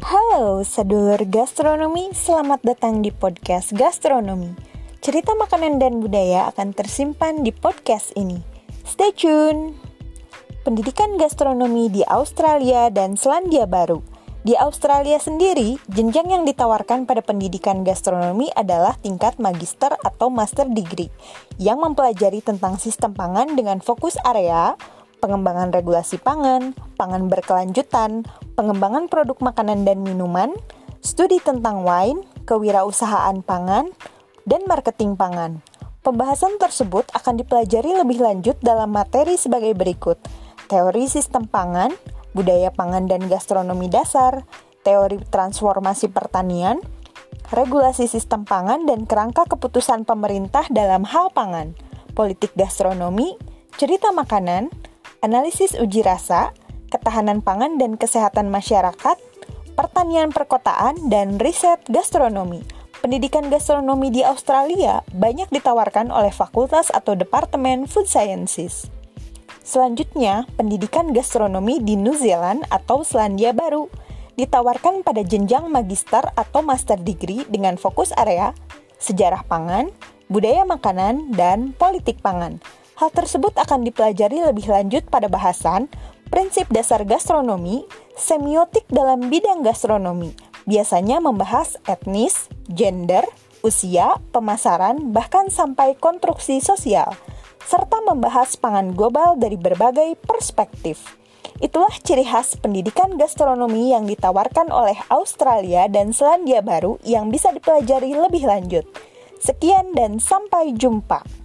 Halo, sedulur gastronomi, selamat datang di podcast gastronomi. Cerita makanan dan budaya akan tersimpan di podcast ini. Stay tune. Pendidikan gastronomi di Australia dan Selandia Baru. Di Australia sendiri, jenjang yang ditawarkan pada pendidikan gastronomi adalah tingkat magister atau master degree yang mempelajari tentang sistem pangan dengan fokus area, pengembangan regulasi pangan, pangan berkelanjutan, pengembangan produk makanan dan minuman, studi tentang wine, kewirausahaan pangan, dan marketing pangan. Pembahasan tersebut akan dipelajari lebih lanjut dalam materi sebagai berikut: teori sistem pangan, budaya pangan dan gastronomi dasar, teori transformasi pertanian, regulasi sistem pangan dan kerangka keputusan pemerintah dalam hal pangan, politik gastronomi, cerita makanan, analisis uji rasa, ketahanan pangan dan kesehatan masyarakat, pertanian perkotaan, dan riset gastronomi. Pendidikan gastronomi di Australia banyak ditawarkan oleh fakultas atau departemen food sciences. Selanjutnya, pendidikan gastronomi di New Zealand atau Selandia Baru ditawarkan pada jenjang magister atau master degree dengan fokus area sejarah pangan, budaya makanan, dan politik pangan. Hal tersebut akan dipelajari lebih lanjut pada bahasan prinsip dasar gastronomi, semiotik dalam bidang gastronomi. Biasanya membahas etnis, gender, usia, pemasaran, bahkan sampai konstruksi sosial, serta membahas pangan global dari berbagai perspektif. Itulah ciri khas pendidikan gastronomi yang ditawarkan oleh Australia dan Selandia Baru yang bisa dipelajari lebih lanjut. Sekian dan sampai jumpa.